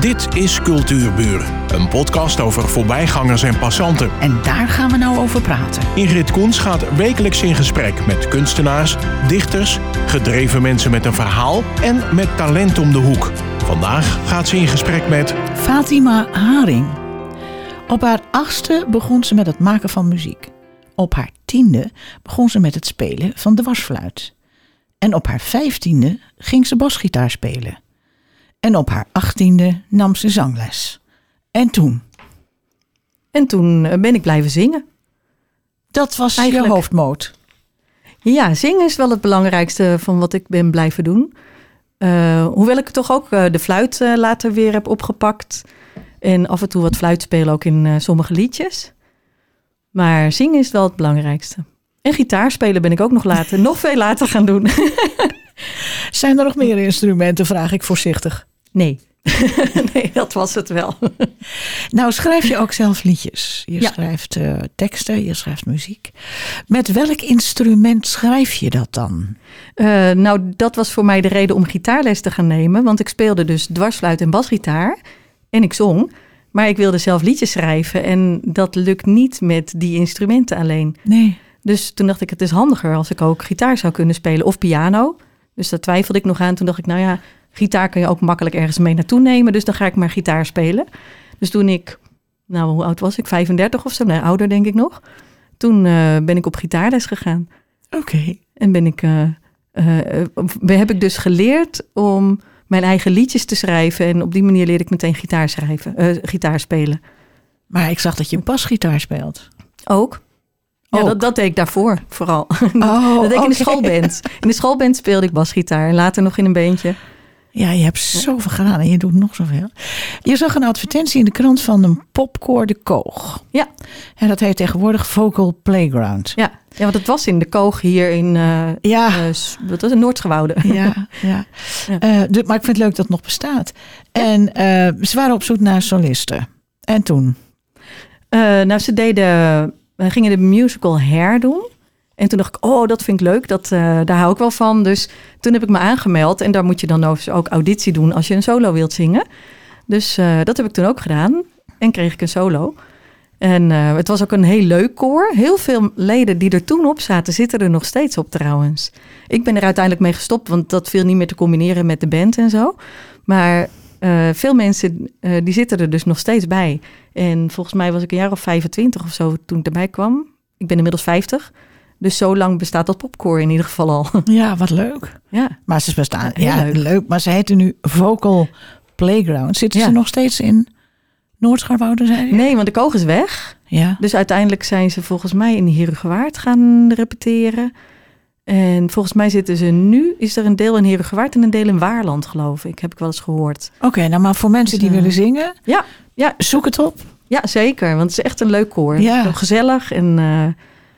Dit is Cultuurburen, een podcast over voorbijgangers en passanten. En daar gaan we nou over praten. Ingrid Koens gaat wekelijks in gesprek met kunstenaars, dichters, gedreven mensen met een verhaal en met talent om de hoek. Vandaag gaat ze in gesprek met Fatima Haring. Op haar achtste begon ze met het maken van muziek. Op haar tiende begon ze met het spelen van de wasfluit. En op haar vijftiende ging ze basgitaar spelen. En op haar achttiende nam ze zangles. En toen? En toen eh, ben ik blijven zingen. Dat was Eigenlijk- je hoofdmoot. Ja, zingen is wel het belangrijkste van wat ik ben blijven doen. Eh, hoewel ik toch ook eh, de fluit later weer heb opgepakt. En af en toe wat fluit spelen ook in sommige liedjes. Maar zingen is wel het belangrijkste. En gitaar spelen ben ik ook nog later, nog veel later gaan doen. Zijn er nog meer instrumenten, vraag ik voorzichtig. Nee. nee, dat was het wel. Nou, schrijf je ook zelf liedjes. Je Ja. schrijft eh, teksten, je schrijft muziek. Met welk instrument schrijf je dat dan? Eh, nou, dat was voor mij de reden om gitaarles te gaan nemen. Want ik speelde dus dwarsfluit en basgitaar. En ik zong. Maar ik wilde zelf liedjes schrijven. En dat lukt niet met die instrumenten alleen. Nee. Dus toen dacht ik, het is handiger als ik ook gitaar zou kunnen spelen. Of piano. Dus daar twijfelde ik nog aan. Toen dacht ik, nou ja, gitaar kun je ook makkelijk ergens mee naartoe nemen. Dus dan ga ik maar gitaar spelen. Dus toen ik, nou hoe oud was ik? 35 of zo? Nee, ouder denk ik nog. Toen eh, ben ik op gitaarles gegaan. Oké. En ben ik, eh, eh, heb ik dus geleerd om mijn eigen liedjes te schrijven. En op die manier leerde ik meteen gitaar schrijven, gitaar spelen. Maar ik zag dat je basgitaar speelt. Ook. Ja, dat, dat deed ik daarvoor vooral. Oh, dat deed ik in de schoolband. In de schoolband speelde ik basgitaar. En later nog in een beentje. Ja, je hebt zoveel gedaan en je doet nog zoveel. Je zag een advertentie in de krant van een popkoor De Koog. Ja. En dat heet tegenwoordig Vocal Playground. Ja, ja want het was in de koog hier in eh Ja, wat was het, Noordschouwoude. ja, ja. Ja. Eh, de- maar ik vind het leuk dat het nog bestaat. En ze waren op zoek naar solisten. En toen? Nou, ze deden, we gingen de musical Hair doen. En toen dacht ik, oh, dat vind ik leuk. Dat, eh, daar hou ik wel van. Dus toen heb ik me aangemeld. En daar moet je dan ook auditie doen als je een solo wilt zingen. Dus eh, dat heb ik toen ook gedaan. En kreeg ik een solo. En eh, het was ook een heel leuk koor. Heel veel leden die er toen op zaten, zitten er nog steeds op trouwens. Ik ben er uiteindelijk mee gestopt, want dat viel niet meer te combineren met de band en zo. Maar veel mensen die zitten er dus nog steeds bij. En volgens mij was ik een jaar of 25 of zo toen ik erbij kwam. Ik ben inmiddels 50. Dus zo lang bestaat dat popcore in ieder geval al. Ja, wat leuk. ja. Maar ze bestaan. Ja, leuk. leuk. Maar ze heten nu Vocal Playground. Zitten Ja. ze nog steeds in Noordscharwoude? Nee, want de koog is weg. Ja. Dus uiteindelijk zijn ze volgens mij in Herugewaard gaan repeteren. En volgens mij zitten ze nu, is er een deel in Herugewaard en een deel in Waarland, geloof ik. Heb ik wel eens gehoord. Oké, nou maar voor mensen die Dus, eh, willen zingen, Ja, ja, zoek het op. ja, zeker. Want het is echt een leuk koor. Ja. Gezellig en eh,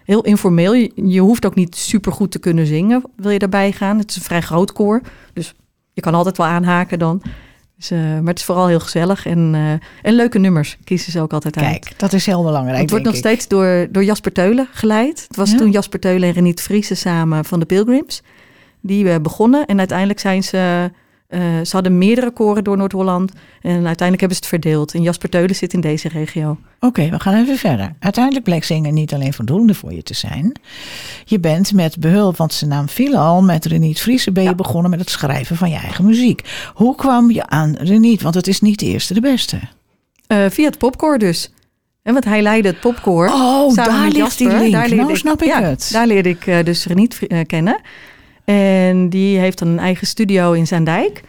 heel informeel. Je, je hoeft ook niet super goed te kunnen zingen, wil je daarbij gaan. Het is een vrij groot koor, dus je kan altijd wel aanhaken dan. Dus, eh, maar het is vooral heel gezellig en, eh, en leuke nummers kiezen ze ook altijd uit. Kijk, dat is heel belangrijk. Het wordt nog ik. steeds door, door Jasper Teulen geleid. Het was Ja. toen Jasper Teulen en Reniet Vriesen samen van de Pilgrims. Die eh, begonnen en uiteindelijk zijn ze... eh, ze hadden meerdere koren door Noord-Holland. En uiteindelijk hebben ze het verdeeld. En Jasper Teulen zit in deze regio. Oké, we gaan even verder. Uiteindelijk bleek zingen niet alleen voldoende voor je te zijn. Je bent met behulp, want zijn naam viel al, met Reniet Friese ben je Ja. begonnen met het schrijven van je eigen muziek. Hoe kwam je aan Reniet? Want het is niet de eerste de beste. Eh, via het popkoor dus. En want hij leidde het popkoor. Oh, daar ligt die link. Daar leerde nou snap ik ja, het. Daar leerde ik eh, dus Reniet kennen. En die heeft dan een eigen studio in Zaandijk.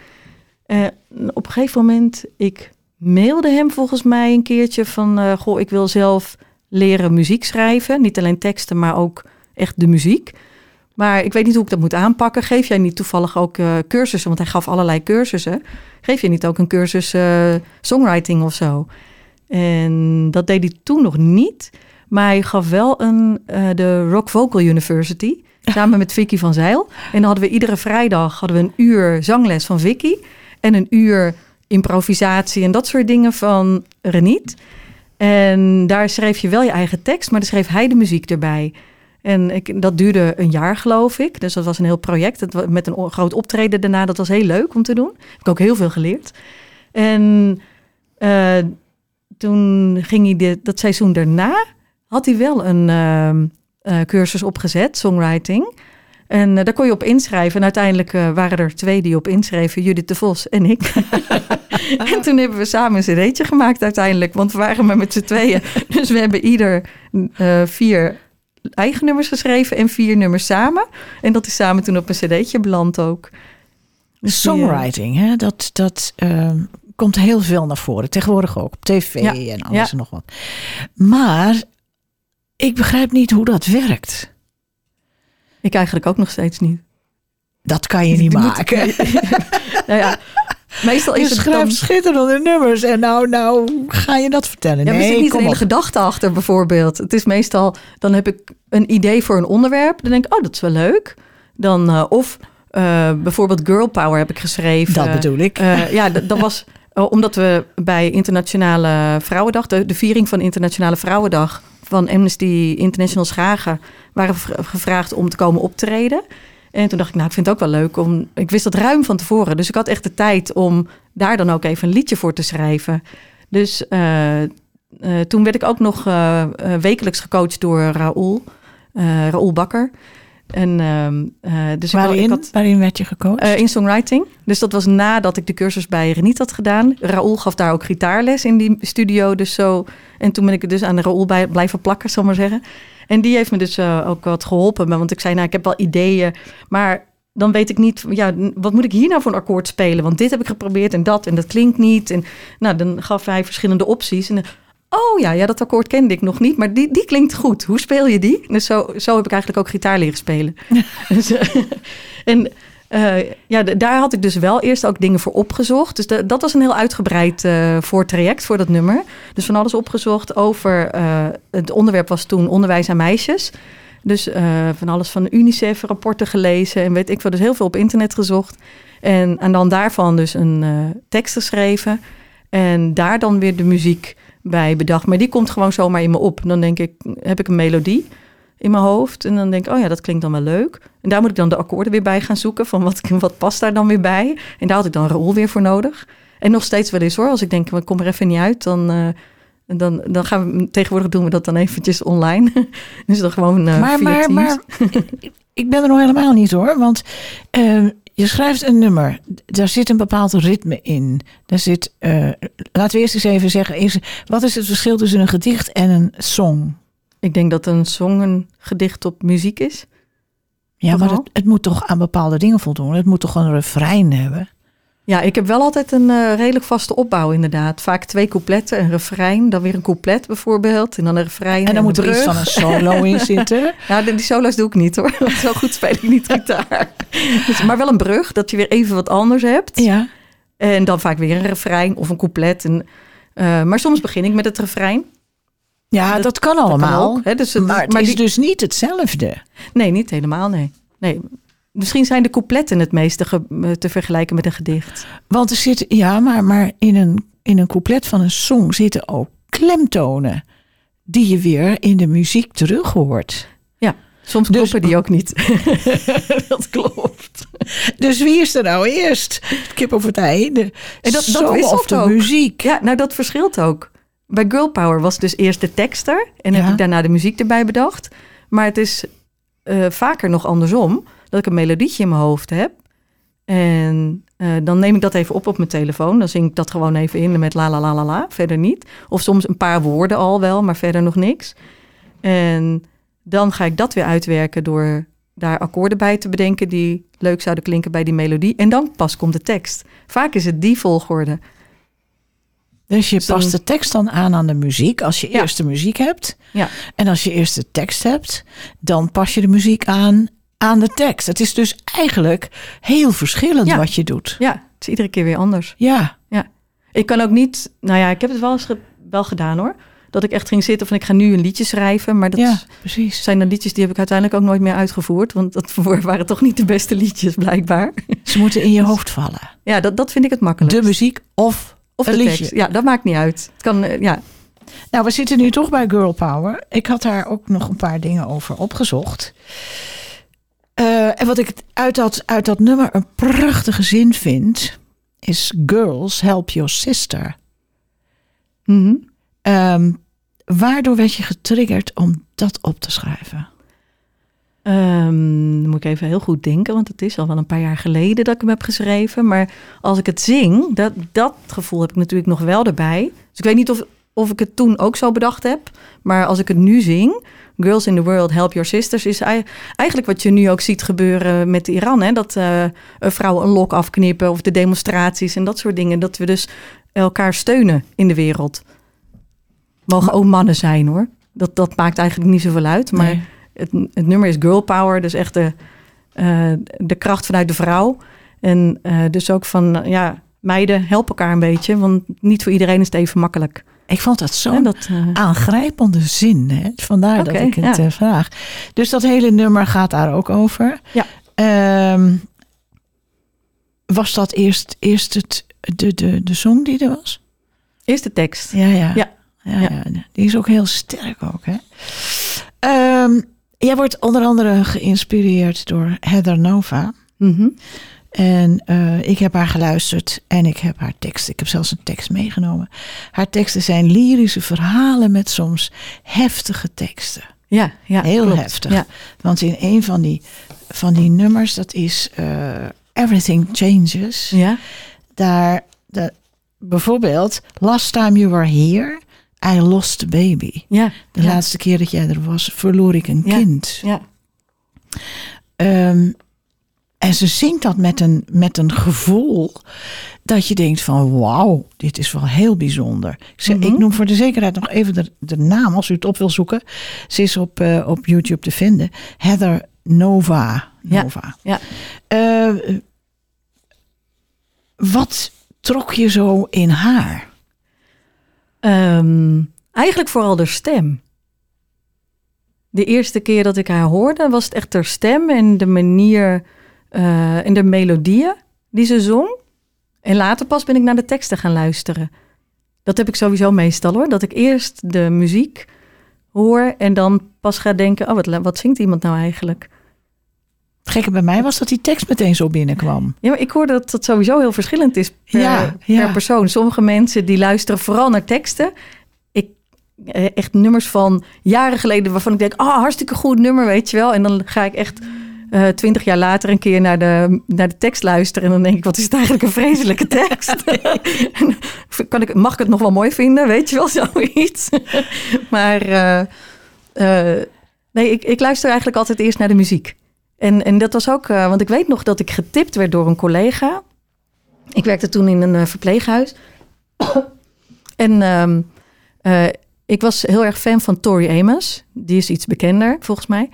Eh, op een gegeven moment, ik mailde hem volgens mij een keertje van... eh, goh, ik wil zelf leren muziek schrijven. Niet alleen teksten, maar ook echt de muziek. Maar ik weet niet hoe ik dat moet aanpakken. Geef jij niet toevallig ook eh, cursussen? Want hij gaf allerlei cursussen. Geef je niet ook een cursus songwriting of zo? En dat deed hij toen nog niet. Maar hij gaf wel een, de Rock Vocal University. Samen met Vicky van Zeil. En dan hadden we iedere vrijdag hadden we een uur zangles van Vicky. En een uur improvisatie en dat soort dingen van Reniet. En daar schreef je wel je eigen tekst, maar dan schreef hij de muziek erbij. En ik, dat duurde een jaar, geloof ik. Dus dat was een heel project. Met een groot optreden daarna. Dat was heel leuk om te doen. Heb ik ook heel veel geleerd. En eh, toen ging hij dit, dat seizoen daarna, had hij wel een ehm, eh, cursus opgezet, songwriting. En eh, daar kon je op inschrijven. En uiteindelijk eh, waren er twee die op inschreven, Judith de Vos en ik. en toen hebben we samen een cd'tje gemaakt uiteindelijk, want we waren maar met z'n tweeën. Dus we hebben ieder vier eigen nummers geschreven en vier nummers samen. En dat is samen toen op een cd'tje beland ook. Dus Songwriting, hè? dat, dat ehm, komt heel veel naar voren. Tegenwoordig ook op tv Ja, en alles ja. en nog wat. Maar ik begrijp niet hoe dat werkt. Ik eigenlijk ook nog steeds niet. Dat kan je niet Die maken. Nou ja, meestal Je is het schrijft dan... schitterende nummers en nou, nou ga je dat vertellen. Ja, maar er nee, zit niet een hele gedachte achter bijvoorbeeld. Het is meestal, dan heb ik een idee voor een onderwerp. Dan denk ik, oh, dat is wel leuk. Dan, eh, of eh, bijvoorbeeld Girl Power heb ik geschreven. Dat bedoel ik. Eh, ja, dat, was omdat we bij Internationale Vrouwendag, de, de viering van Internationale Vrouwendag van Amnesty International Schagen, waren gevraagd om te komen optreden. En toen dacht ik, nou, ik vind het ook wel leuk om. Ik wist dat ruim van tevoren, dus ik had echt de tijd om daar dan ook even een liedje voor te schrijven. Dus eh, eh, toen werd ik ook nog eh, wekelijks gecoacht door Raoul, Raoul Bakker. En ehm, eh, dus waarin, ik had waarin werd je gecoacht? eh, in songwriting. Dus dat was nadat ik de cursus bij Reniet had gedaan. Raoul gaf daar ook gitaarles in die studio. Dus zo. En toen ben ik er dus aan Raoul bij blijven plakken, zal ik maar zeggen. En die heeft me dus eh, ook wat geholpen. Want ik zei, nou, ik heb wel ideeën. Maar dan weet ik niet, ja, wat moet ik hier nou voor een akkoord spelen? Want dit heb ik geprobeerd en dat en dat klinkt niet. En nou, dan gaf hij verschillende opties. En oh ja, ja, dat akkoord kende ik nog niet. Maar die, die klinkt goed. Hoe speel je die? Dus zo, zo heb ik eigenlijk ook gitaar leren spelen. dus, eh, en eh, ja, daar had ik dus wel eerst ook dingen voor opgezocht. Dus de- dat was een heel uitgebreid eh voortraject voor dat nummer. Dus van alles opgezocht over... het onderwerp was toen onderwijs aan meisjes. Dus van alles van UNICEF, rapporten gelezen en weet ik veel. Dus heel veel op internet gezocht. En, en dan daarvan dus een tekst geschreven. En daar dan weer de muziek bij bedacht. Maar die komt gewoon zomaar in me op. Dan denk ik, heb ik een melodie in mijn hoofd. En dan denk ik, oh ja, dat klinkt dan wel leuk. En daar moet ik dan de akkoorden weer bij gaan zoeken. Van wat, wat past daar dan weer bij? En daar had ik dan Raoul weer voor nodig. En nog steeds wel eens hoor. Als ik denk, ik kom er even niet uit, dan... eh, dan, dan gaan we tegenwoordig doen we dat dan eventjes online. dus dan gewoon eh maar, via maar, Teams. maar ik- ben er nog helemaal niet hoor. Want eh, je schrijft een nummer. Daar zit een bepaald ritme in. Daar zit, eh, laten we eerst eens even zeggen. Is, wat is het verschil tussen een gedicht en een song? Ik denk dat een song een gedicht op muziek is. Ja, maar het, het moet toch aan bepaalde dingen voldoen. Het moet toch een refrein hebben. Ja, ik heb wel altijd een eh, redelijk vaste opbouw inderdaad. Vaak twee coupletten, een refrein, dan weer een couplet bijvoorbeeld. En dan een refrein En dan moet er iets van een solo in zitten. Ja, die die solo's doe ik niet hoor. Want zo goed speel ik niet gitaar. Dus, maar wel een brug, dat je weer even wat anders hebt. Ja. En dan vaak weer een refrein of een couplet. En, eh, maar soms begin ik met het refrein. Ja, dat, Dat- kan Dat kan allemaal. ook, hè. Dus, het- maar het maar is die- dus niet hetzelfde. Nee, niet helemaal, nee. nee. Misschien zijn de coupletten het meeste ge- te vergelijken met een gedicht. Want er zit, ja, maar, maar in, een, in een couplet van een song zitten ook klemtonen. Die je weer in de muziek terug hoort. Soms Dus- kloppen die ook niet. dat klopt. Dus wie is er nou eerst? Kip of het ei? De En dat- dat wisselt of de ook. muziek? Ja, nou dat verschilt ook. Bij Girl Power was dus eerst de tekst er. En Ja. heb ik daarna de muziek erbij bedacht. Maar het is eh, vaker nog andersom. Dat ik een melodietje in mijn hoofd heb. En eh, dan neem ik dat even op op mijn telefoon. Dan zing ik dat gewoon even in met la la la la la. Verder niet. Of soms een paar woorden al wel, maar verder nog niks. En dan ga ik dat weer uitwerken door daar akkoorden bij te bedenken die leuk zouden klinken bij die melodie. En dan pas komt de tekst. Vaak is het die volgorde. Dus je past de tekst dan aan aan de muziek. Als je Ja. eerst de muziek hebt. Ja. En als je eerst de tekst hebt. Dan pas je de muziek aan aan de tekst. Het is dus eigenlijk heel verschillend Ja. wat je doet. Ja, het is iedere keer weer anders. Ja. Ik kan ook niet, nou ja, ik heb het wel eens ge- wel gedaan hoor. Dat ik echt ging zitten van ik ga nu een liedje schrijven. Maar dat ja, precies. zijn dan liedjes die heb ik uiteindelijk ook nooit meer uitgevoerd. Want dat waren toch niet de beste liedjes blijkbaar. Ze moeten in je hoofd vallen. Ja, dat, dat vind ik het makkelijk. De muziek of, of een de liedje. tekst. Ja, dat maakt niet uit. Het kan, eh, ja. Nou, we zitten nu toch bij Girl Power. Ik had daar ook nog een paar dingen over opgezocht. Eh, en wat ik uit dat, uit dat nummer een prachtige zin vind. is Girls Help Your Sister. Mhm. Ehm, waardoor werd je getriggerd om dat op te schrijven? Ehm, dan moet ik even heel goed denken, want het is al wel een paar jaar geleden dat ik hem heb geschreven. Maar als ik het zing, dat, dat gevoel heb ik natuurlijk nog wel erbij. Dus ik weet niet of, of ik het toen ook zo bedacht heb. Maar als ik het nu zing, Girls in the World, Help Your Sisters, is ei- eigenlijk wat je nu ook ziet gebeuren met Iran. Hè? Dat eh, vrouwen een lok afknippen of de demonstraties en dat soort dingen. Dat we dus elkaar steunen in de wereld. Mogen ook mannen zijn hoor. Dat, dat maakt eigenlijk niet zoveel uit. Maar Nee. het, het nummer is girl power, dus echt de, eh, de kracht vanuit de vrouw. En eh, dus ook van, ja, meiden, help elkaar een beetje, want niet voor iedereen is het even makkelijk. Ik vond dat zo'n eh, aangrijpende zin. Hè? Vandaar dat ik het ja. eh, vraag. Dus dat hele nummer gaat daar ook over. Ja. Ehm, was dat eerst, eerst het, de, de, de song die er was? Eerst de tekst. Ja, ja. Ja. ja. Die is ook heel sterk ook. Hè? Ehm, jij wordt onder andere geïnspireerd door Heather Nova. Mhm. En eh, ik heb haar geluisterd en ik heb haar tekst. Ik heb zelfs een tekst meegenomen. Haar teksten zijn lyrische verhalen met soms heftige teksten. Ja, ja. Heel klopt. heftig. Ja. Want in een van die, van die nummers, dat is eh, Everything Changes. Ja. Daar, de, bijvoorbeeld, Last time you were here, I lost a baby. Ja. De ja. laatste keer dat jij er was, verloor ik een Ja. kind. Ja. Ehm, en ze zingt dat met een, met een gevoel dat je denkt van wauw, dit is wel heel bijzonder. Ik, zeg, Mhm. ik noem voor de zekerheid nog even de, de naam als u het op wil zoeken. Ze is op, eh, op YouTube te vinden. Heather Nova. Nova. ja. Eh, wat trok je zo in haar? Ehm, eigenlijk vooral de stem. De eerste keer dat ik haar hoorde, was het echt haar stem en de manier eh, en de melodieën die ze zong. En later pas ben ik naar de teksten gaan luisteren. Dat heb ik sowieso meestal hoor. Dat ik eerst de muziek hoor en dan pas ga denken: oh, wat, wat zingt iemand nou eigenlijk? Het gekke bij mij was dat die tekst meteen zo binnenkwam. Ja, maar ik hoor dat dat sowieso heel verschillend is per, Ja, ja. per persoon. Sommige mensen die luisteren vooral naar teksten. Ik eh, echt nummers van jaren geleden waarvan ik denk, ah, hartstikke goed nummer, weet je wel. En dan ga ik echt eh, twintig jaar later een keer naar de, naar de tekst luisteren. En dan denk ik, wat is het eigenlijk een vreselijke tekst? En kan ik, mag ik het nog wel mooi vinden, weet je wel, zoiets. maar eh, eh, nee, ik, ik luister eigenlijk altijd eerst naar de muziek. En, en dat was ook, eh, want ik weet nog dat ik getipt werd door een collega. Ik werkte toen in een eh, verpleeghuis. en ehm, eh, ik was heel erg fan van Tori Amos. Die is iets bekender, volgens mij.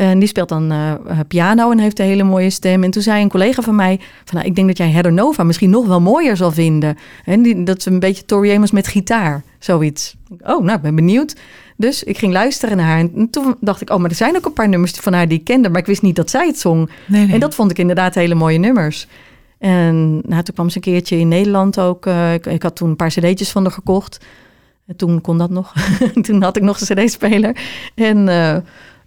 En die speelt dan eh, eh, piano en heeft een hele mooie stem. En toen zei een collega van mij: van, nou, Ik denk dat jij Heather Nova misschien nog wel mooier zal vinden. En die, dat is een beetje Tori Amos met gitaar, zoiets. Oh, nou, ik ben benieuwd. Dus ik ging luisteren naar haar. En toen dacht ik: Oh, maar er zijn ook een paar nummers van haar die ik kende. Maar ik wist niet dat zij het zong. Nee, nee. En dat vond ik inderdaad hele mooie nummers. En nou, toen kwam ze een keertje in Nederland ook. eh, ik, ik had toen een paar cd'tjes van haar gekocht. En toen kon dat nog. toen had ik nog een cd-speler. En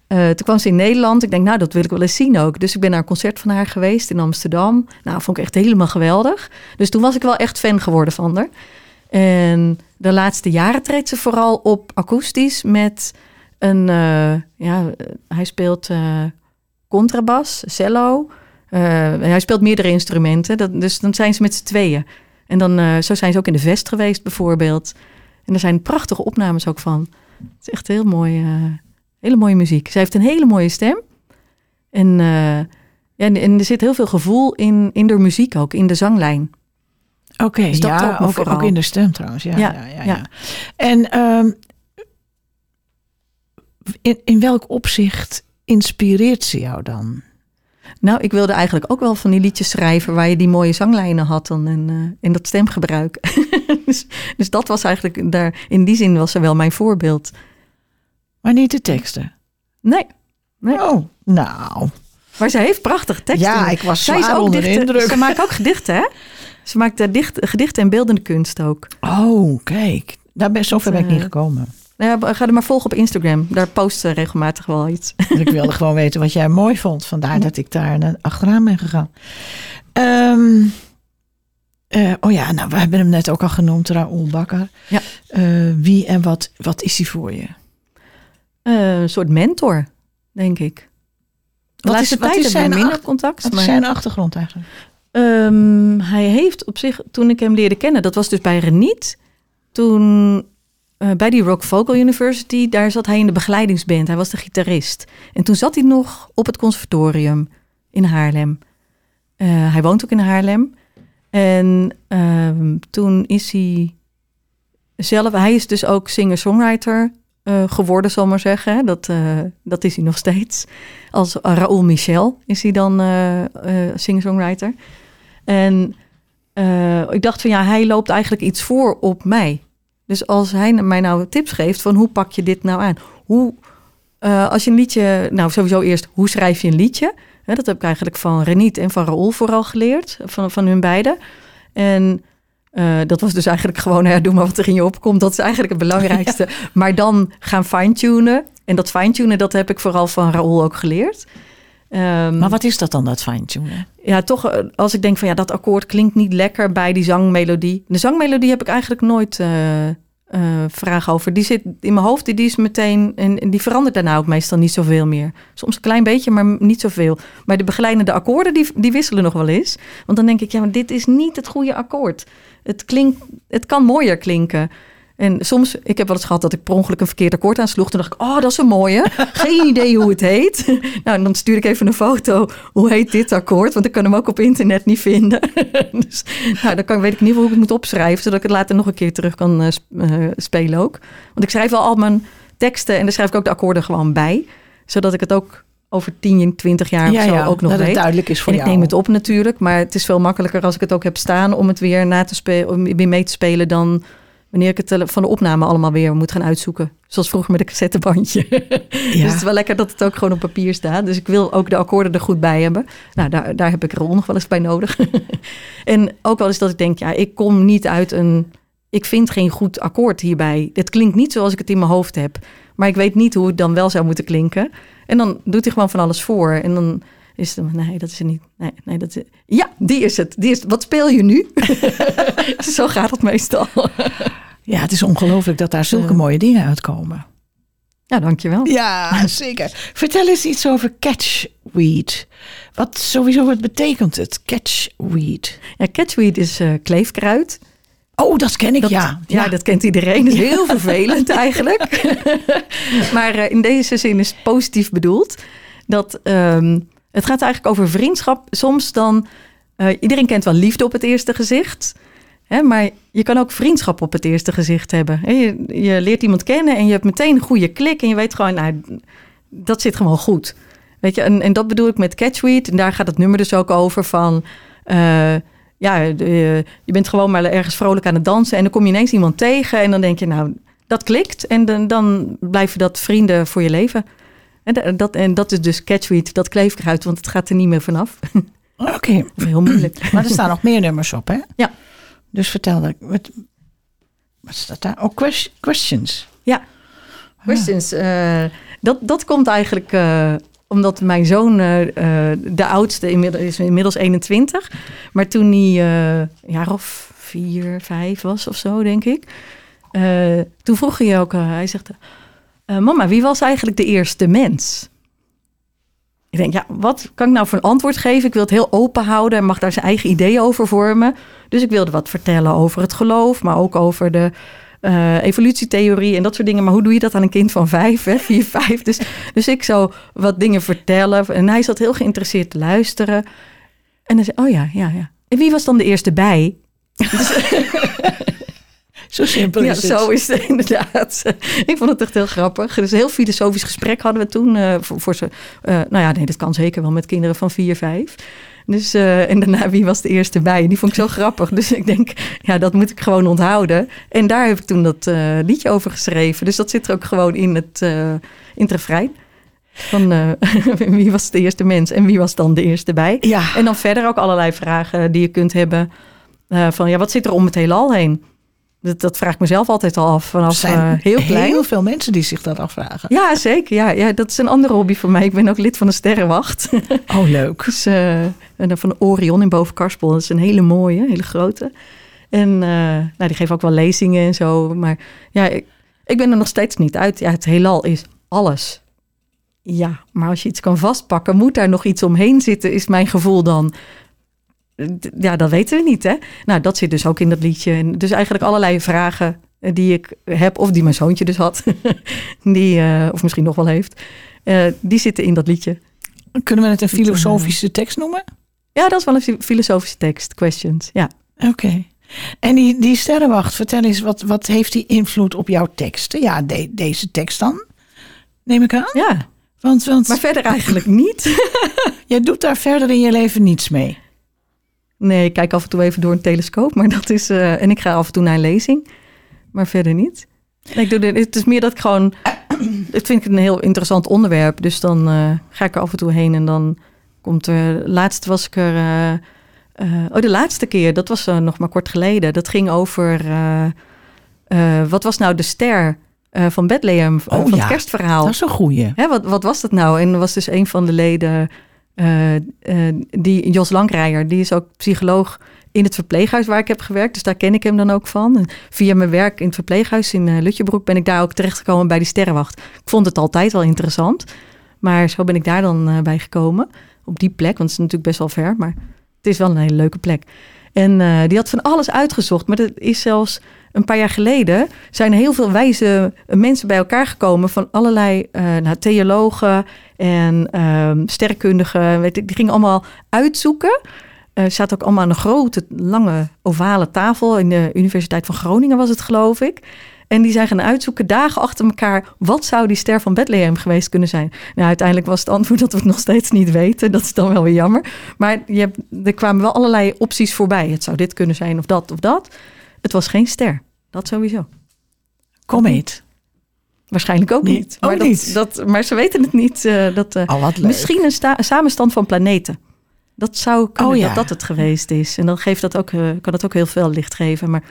eh, toen kwam ze in Nederland. Ik denk, nou, dat wil ik wel eens zien ook. Dus ik ben naar een concert van haar geweest in Amsterdam. Nou, vond ik echt helemaal geweldig. Dus toen was ik wel echt fan geworden van haar. En de laatste jaren treedt ze vooral op akoestisch met een... eh, ja, hij speelt eh, contrabas, cello... Hij speelt meerdere instrumenten, dat, dus dan zijn ze met z'n tweeën. En dan, zo zijn ze ook in de Vest geweest bijvoorbeeld. En er zijn prachtige opnames ook van. Het is echt heel mooi, hele mooie muziek. Zij heeft een hele mooie stem. En, ja, en, en er zit heel veel gevoel in, in de muziek ook, in de zanglijn. Oké, Dus ja, ook, vooral. ook in de stem trouwens. Ja, ja, Ja, ja. En ehm, in, in welk opzicht inspireert ze jou dan? Nou, ik wilde eigenlijk ook wel van die liedjes schrijven waar je die mooie zanglijnen had dan en, eh, en dat stemgebruik. dus, dus dat was eigenlijk daar, in die zin was ze wel mijn voorbeeld. Maar niet de teksten. Nee, Nee. Oh, nou. Maar ze heeft prachtige teksten. Ja, ik was Zij is ook onder dichter. indruk. Ze maakt ook gedichten, hè? Ze maakt eh, dicht, gedichten en beeldende kunst ook. Oh, kijk. Daar ben, zover ben ik niet eh, gekomen. Nou ja, ga er maar volgen op Instagram. Daar post ze regelmatig wel iets. Ik wilde gewoon weten wat jij mooi vond. Vandaar dat ik daar naar- achteraan ben gegaan. Eh, oh ja, nou, we hebben hem net ook al genoemd, Raoul Bakker. Ja. Wie en wat, wat is hij voor je? Eh, een soort mentor, denk ik. De Wat laatste is- wat tijd hebben we minder contact. Wat is maar- zijn achtergrond eigenlijk? Ehm, hij heeft op zich, toen ik hem leerde kennen, dat was dus bij Reniet. Toen eh, bij die Rock Vocal University, daar zat hij in de begeleidingsband. Hij was de gitarist. En toen zat hij nog op het conservatorium in Haarlem. Eh, hij woont ook in Haarlem. En ehm, toen is hij zelf, hij is dus ook singer-songwriter eh, geworden, zal maar zeggen. Dat, eh, dat is hij nog steeds. Als Raoul Michel is hij dan eh, singer-songwriter. En ik dacht van ja, hij loopt eigenlijk iets voor op mij. Dus als hij mij nou tips geeft van hoe pak je dit nou aan? Hoe, als je een liedje, nou sowieso eerst, hoe schrijf je een liedje? Dat heb ik eigenlijk van Reniet en van Raoul vooral geleerd, van, van hun beiden. En eh, dat was dus eigenlijk gewoon, ja, doe maar wat er in je opkomt. Dat is eigenlijk het belangrijkste. Maar dan gaan fine-tunen. En dat fine-tunen, dat heb ik vooral van Raoul ook geleerd. Ehm, Maar wat is dat dan, dat fine-tunen? ja, toch eh, als ik denk van ja, dat akkoord klinkt niet lekker bij die zangmelodie. De zangmelodie heb ik eigenlijk nooit eh eh, vragen over. Die zit in mijn hoofd, die, die is meteen en, en die verandert daarna ook meestal niet zoveel meer. Soms een klein beetje, maar niet zoveel. Maar de begeleidende akkoorden die, die wisselen nog wel eens. Want dan denk ik, ja, maar dit is niet het goede akkoord. Het, klinkt, het kan mooier klinken. En soms, ik heb wel eens gehad dat ik per ongeluk een verkeerd akkoord aansloeg. Toen dacht ik, oh, dat is een mooie. Geen idee hoe het heet. nou, en dan stuur ik even een foto. Hoe heet dit akkoord? Want ik kan hem ook op internet niet vinden. dus nou, dan kan, weet ik in ieder geval hoe ik het moet opschrijven. Zodat ik het later nog een keer terug kan eh, eh, spelen ook. Want ik schrijf wel al mijn teksten. En dan schrijf ik ook de akkoorden gewoon bij. Zodat ik het ook over 10, 20 jaar of zo ook nog dat weet. het duidelijk is voor En ik jou. neem het op natuurlijk, maar het is veel makkelijker als ik het ook heb staan om het weer na te spelen, om weer mee te spelen dan wanneer ik het tele- van de opname allemaal weer moet gaan uitzoeken. Zoals vroeger met een cassettebandje. Dus het is wel lekker dat het ook gewoon op papier staat. Dus ik wil ook de akkoorden er goed bij hebben. Nou, daar, daar heb ik Ron nog wel eens bij nodig. en ook wel eens dat ik denk, ja, ik kom niet uit een... Ik vind geen goed akkoord hierbij. Het klinkt niet zoals ik het in mijn hoofd heb. Maar ik weet niet hoe het dan wel zou moeten klinken. En dan doet hij gewoon van alles voor. En dan is het, nee, dat is het niet. Nee, nee, dat is, ja, die is het. Die is, wat speel je nu? Zo gaat het meestal. Ja, het is ongelooflijk dat daar zulke mooie dingen uitkomen. Ja, dankjewel. Ja, zeker. Vertel eens iets over catchweed. Wat sowieso, wat betekent het? Catchweed. Ja, catchweed is eh, kleefkruid. Oh, dat ken ik, Dat, ja. ja. dat kent iedereen. Dat is heel vervelend eigenlijk. maar eh, in deze zin is het positief bedoeld. Dat, ehm, het gaat eigenlijk over vriendschap. Soms dan... eh, iedereen kent wel liefde op het eerste gezicht. Hè, maar je kan ook vriendschap op het eerste gezicht hebben. Je, je leert iemand kennen en je hebt meteen een goede klik. En je weet gewoon, nou, dat zit gewoon goed. Weet je, en, en dat bedoel ik met Catchweed. En daar gaat het nummer dus ook over van... eh, ja, je bent gewoon maar ergens vrolijk aan het dansen... en dan kom je ineens iemand tegen en dan denk je... nou, dat klikt en dan, dan blijven dat vrienden voor je leven. En dat, en dat is dus Catchweed, dat kleefkruid... want het gaat er niet meer vanaf. Oké, heel moeilijk. maar er staan nog meer nummers op, hè? Ja. Dus vertel, dat- wat, wat staat daar? Oh, ques- questions. Ja, questions. eh, dat, dat komt eigenlijk eh, omdat mijn zoon, eh, de oudste, inmiddels, is inmiddels 21. Maar toen hij een jaar of vier, vijf was of zo, denk ik. toen vroeg hij ook, hij zegt... mama, wie was eigenlijk de eerste mens? Ik denk, ja, wat kan ik nou voor een antwoord geven? Ik wil het heel open houden en mag daar zijn eigen ideeën over vormen. Dus ik wilde wat vertellen over het geloof, maar ook over de eh, evolutietheorie en dat soort dingen. Maar hoe doe je dat aan een kind van vijf, hè? vier, vijf? Dus, dus ik zou wat dingen vertellen. En hij zat heel geïnteresseerd te luisteren. En hij zei, oh ja, ja, ja. En wie was dan de eerste bij? Zo simpel Ja, is het. zo is het inderdaad. Ik vond het echt heel grappig. Dus een heel filosofisch gesprek hadden we toen. eh, voor, voor ze, eh, nou ja, nee, dat kan zeker wel met kinderen van vier, vijf. Dus, eh, en daarna, wie was de eerste bij? En die vond ik zo grappig. Dus ik denk, ja, dat moet ik gewoon onthouden. En daar heb ik toen dat liedje over geschreven. Dus dat zit er ook gewoon in het, in het. Van wie was de eerste mens en wie was dan de eerste bij? Ja, En dan verder ook allerlei vragen die je kunt hebben. van ja, wat zit er om het heelal heen? Dat, dat vraag ik mezelf altijd al af vanaf zijn eh, heel klein. heel veel mensen die zich dat afvragen. Ja, zeker. Ja, ja, dat is een andere hobby van mij. Ik ben ook lid van de Sterrenwacht. Oh, leuk. dus, eh, en van Orion in Bovenkarspel. Dat is een hele mooie, hele grote. En eh, nou, die geven ook wel lezingen en zo. Maar ja, ik, ik ben er nog steeds niet uit. Ja, het heelal is alles. Ja, maar als je iets kan vastpakken, moet daar nog iets omheen zitten, is mijn gevoel dan. Ja, dat weten we niet, hè? Nou, dat zit dus ook in dat liedje. En dus eigenlijk allerlei vragen eh, die ik heb, of die mijn zoontje dus had, die, eh, of misschien nog wel heeft, eh, die zitten in dat liedje. Kunnen we het een filosofische tekst noemen? Ja, dat is wel een fi- filosofische tekst, questions. Ja. Oké. En die, die sterrenwacht, vertel eens, wat, wat heeft die invloed op jouw teksten? Ja, de- deze tekst dan, neem ik aan. ja, Want, want maar verder eigenlijk niet. jij doet daar verder in je leven niets mee. Nee, ik kijk af en toe even door een telescoop, maar dat is. eh, en ik ga af en toe naar een lezing, maar verder niet. Nee, ik doe dit, het is meer dat ik gewoon. Het vind ik een heel interessant onderwerp, dus dan eh, ga ik er af en toe heen en dan komt er. Laatst was ik er. eh, oh, de laatste keer, dat was nog maar kort geleden. Dat ging over. wat was nou de ster van Bethlehem, eh, Oh, van ja. het kerstverhaal? Dat is een goeie. Hè, wat, wat was dat nou? En was dus een van de leden, eh, eh, die, Jos Lankrijer, die is ook psycholoog in het verpleeghuis waar ik heb gewerkt. Dus daar ken ik hem dan ook van. En via mijn werk in het verpleeghuis in eh, Lutjebroek ben ik daar ook terechtgekomen bij die sterrenwacht. Ik vond het altijd wel interessant. Maar zo ben ik daar dan bij gekomen. Op die plek, want het is natuurlijk best wel ver. Maar het is wel een hele leuke plek. En die had van alles uitgezocht. Maar dat is zelfs een paar jaar geleden... zijn heel veel wijze mensen bij elkaar gekomen... van allerlei eh nou, theologen en ehm sterrenkundigen. Weet ik, die gingen allemaal uitzoeken... Er zaten ook allemaal aan een grote, lange, ovale tafel. In de Universiteit van Groningen was het, geloof ik. En die zijn gaan uitzoeken, dagen achter elkaar... wat zou die ster van Bethlehem geweest kunnen zijn? Nou, uiteindelijk was het antwoord dat we het nog steeds niet weten. Dat is dan wel weer jammer. Maar je hebt, er kwamen wel allerlei opties voorbij. Het zou dit kunnen zijn of dat of dat. Het was geen ster. Dat sowieso. Komeet. Waarschijnlijk ook Nee, niet. ook maar, dat- niet. Dat, maar ze weten het niet. eh, dat, Oh, wat leuk. Misschien een, sta- een samenstand van planeten. Dat zou kunnen Oh, ja. dat dat het geweest is. En dan geeft dat ook, eh, kan het ook heel veel licht geven. Maar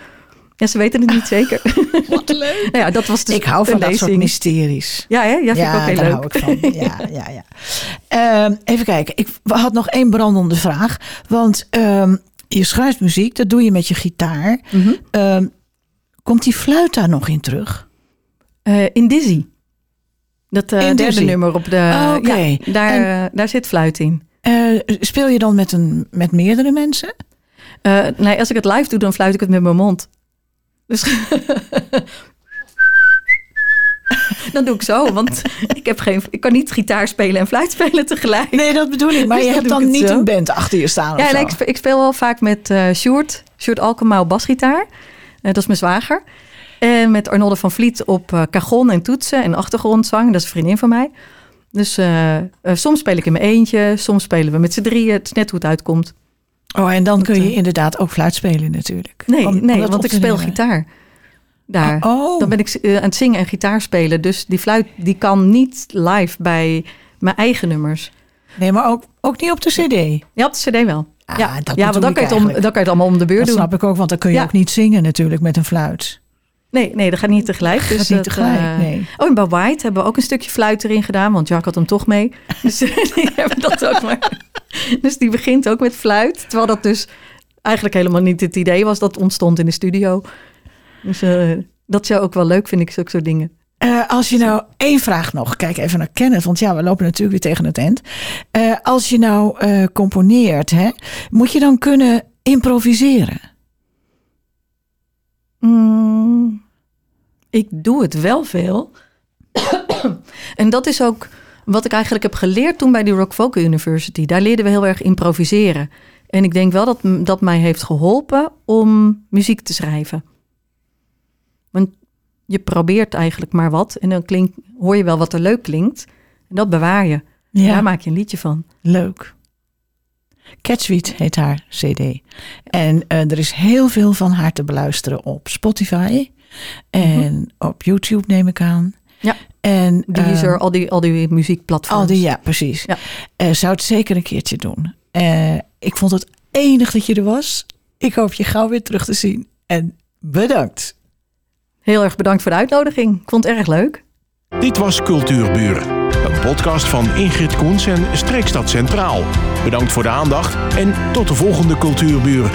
ja, ze weten het niet zeker. Wat leuk. nou ja, dat was dus Ik hou van dat soort mysteries. Ja, hè? ja, vind ik ook heel daar leuk. hou ik van. Ja, ja, ja. Ehm, even kijken. Ik had nog één brandende vraag. Want ehm, je schrijft muziek, dat doe je met je gitaar. Mhm. Ehm, komt die fluit daar nog in terug? Eh, in Dizzy. Dat eh, In derde Dizzy. nummer op de... Oh, oké. ja, daar, En- eh, daar zit fluit in. Speel je dan met, een, met meerdere mensen? Nee, als ik het live doe, dan fluit ik het met mijn mond. Dus dan doe ik zo, want ik, heb geen, ik kan niet gitaar spelen en fluit spelen tegelijk. Nee, dat bedoel ik. Maar Dus je hebt dan niet zo. een band achter je staan of Ja, zo? nee, ik, spe- ik speel wel vaak met eh Sjoerd, Sjoerd Alkema op basgitaar. Dat is mijn zwager. En met Arnolde van Vliet op eh cajon en toetsen en achtergrondzang. Dat is een vriendin van mij. Dus eh, eh, soms speel ik in mijn eentje, soms spelen we met z'n drieën. Het is net hoe het uitkomt. Oh, en dan kun je eh, inderdaad ook fluit spelen natuurlijk. Nee, Om- nee dat want ik speel nemen. gitaar. Daar. Oh, Dan ben ik eh, aan het zingen en gitaar spelen. Dus die fluit die kan niet live bij mijn eigen nummers. nee, maar ook, ook niet op de cd. Ja, op de cd wel. Ah, ja, dat ja want dan ik kan, je het om, dan kan je het allemaal om de beurt Dat doen. snap ik ook, want dan kun je Ja. ook niet zingen natuurlijk met een fluit. Nee, nee, dat gaat niet tegelijk. Dat Dus gaat niet dat, tegelijk, eh, nee. Oh, en bij White hebben we ook een stukje fluit erin gedaan, want Jack had hem toch mee. Dus die hebben dat ook maar. Dus die begint ook met fluit, terwijl dat dus eigenlijk helemaal niet het idee was dat ontstond in de studio. Dus eh, dat zou ook wel leuk, vind ik, zulke soort dingen. Eh, als je nou één vraag nog, kijk even naar Kenneth, want ja, we lopen natuurlijk weer tegen het eind. Eh, als je nou eh, componeert, hè, moet je dan kunnen improviseren? Mm, ik doe het wel veel. en dat is ook wat ik eigenlijk heb geleerd toen bij die Rock Vocal University. Daar leerden we heel erg improviseren. En ik denk wel dat dat mij heeft geholpen om muziek te schrijven. Want je probeert eigenlijk maar wat en dan klinkt, hoor je wel wat er leuk klinkt. En dat bewaar je. Ja, Daar maak je een liedje van. leuk. Catsuite heet haar CD. En eh, er is heel veel van haar te beluisteren op Spotify en op YouTube, neem ik aan. Ja. En is ehm, al die, al die muziekplatforms. Al die, ja, precies. Ja. Eh, zou het zeker een keertje doen. Eh, ik vond het enig dat je er was. Ik hoop je gauw weer terug te zien. En bedankt. Heel erg bedankt voor de uitnodiging. Ik vond het erg leuk. Dit was Cultuurbuur, een podcast van Ingrid Koens en Streekstad Centraal. Bedankt voor de aandacht en tot de volgende Cultuurbuur.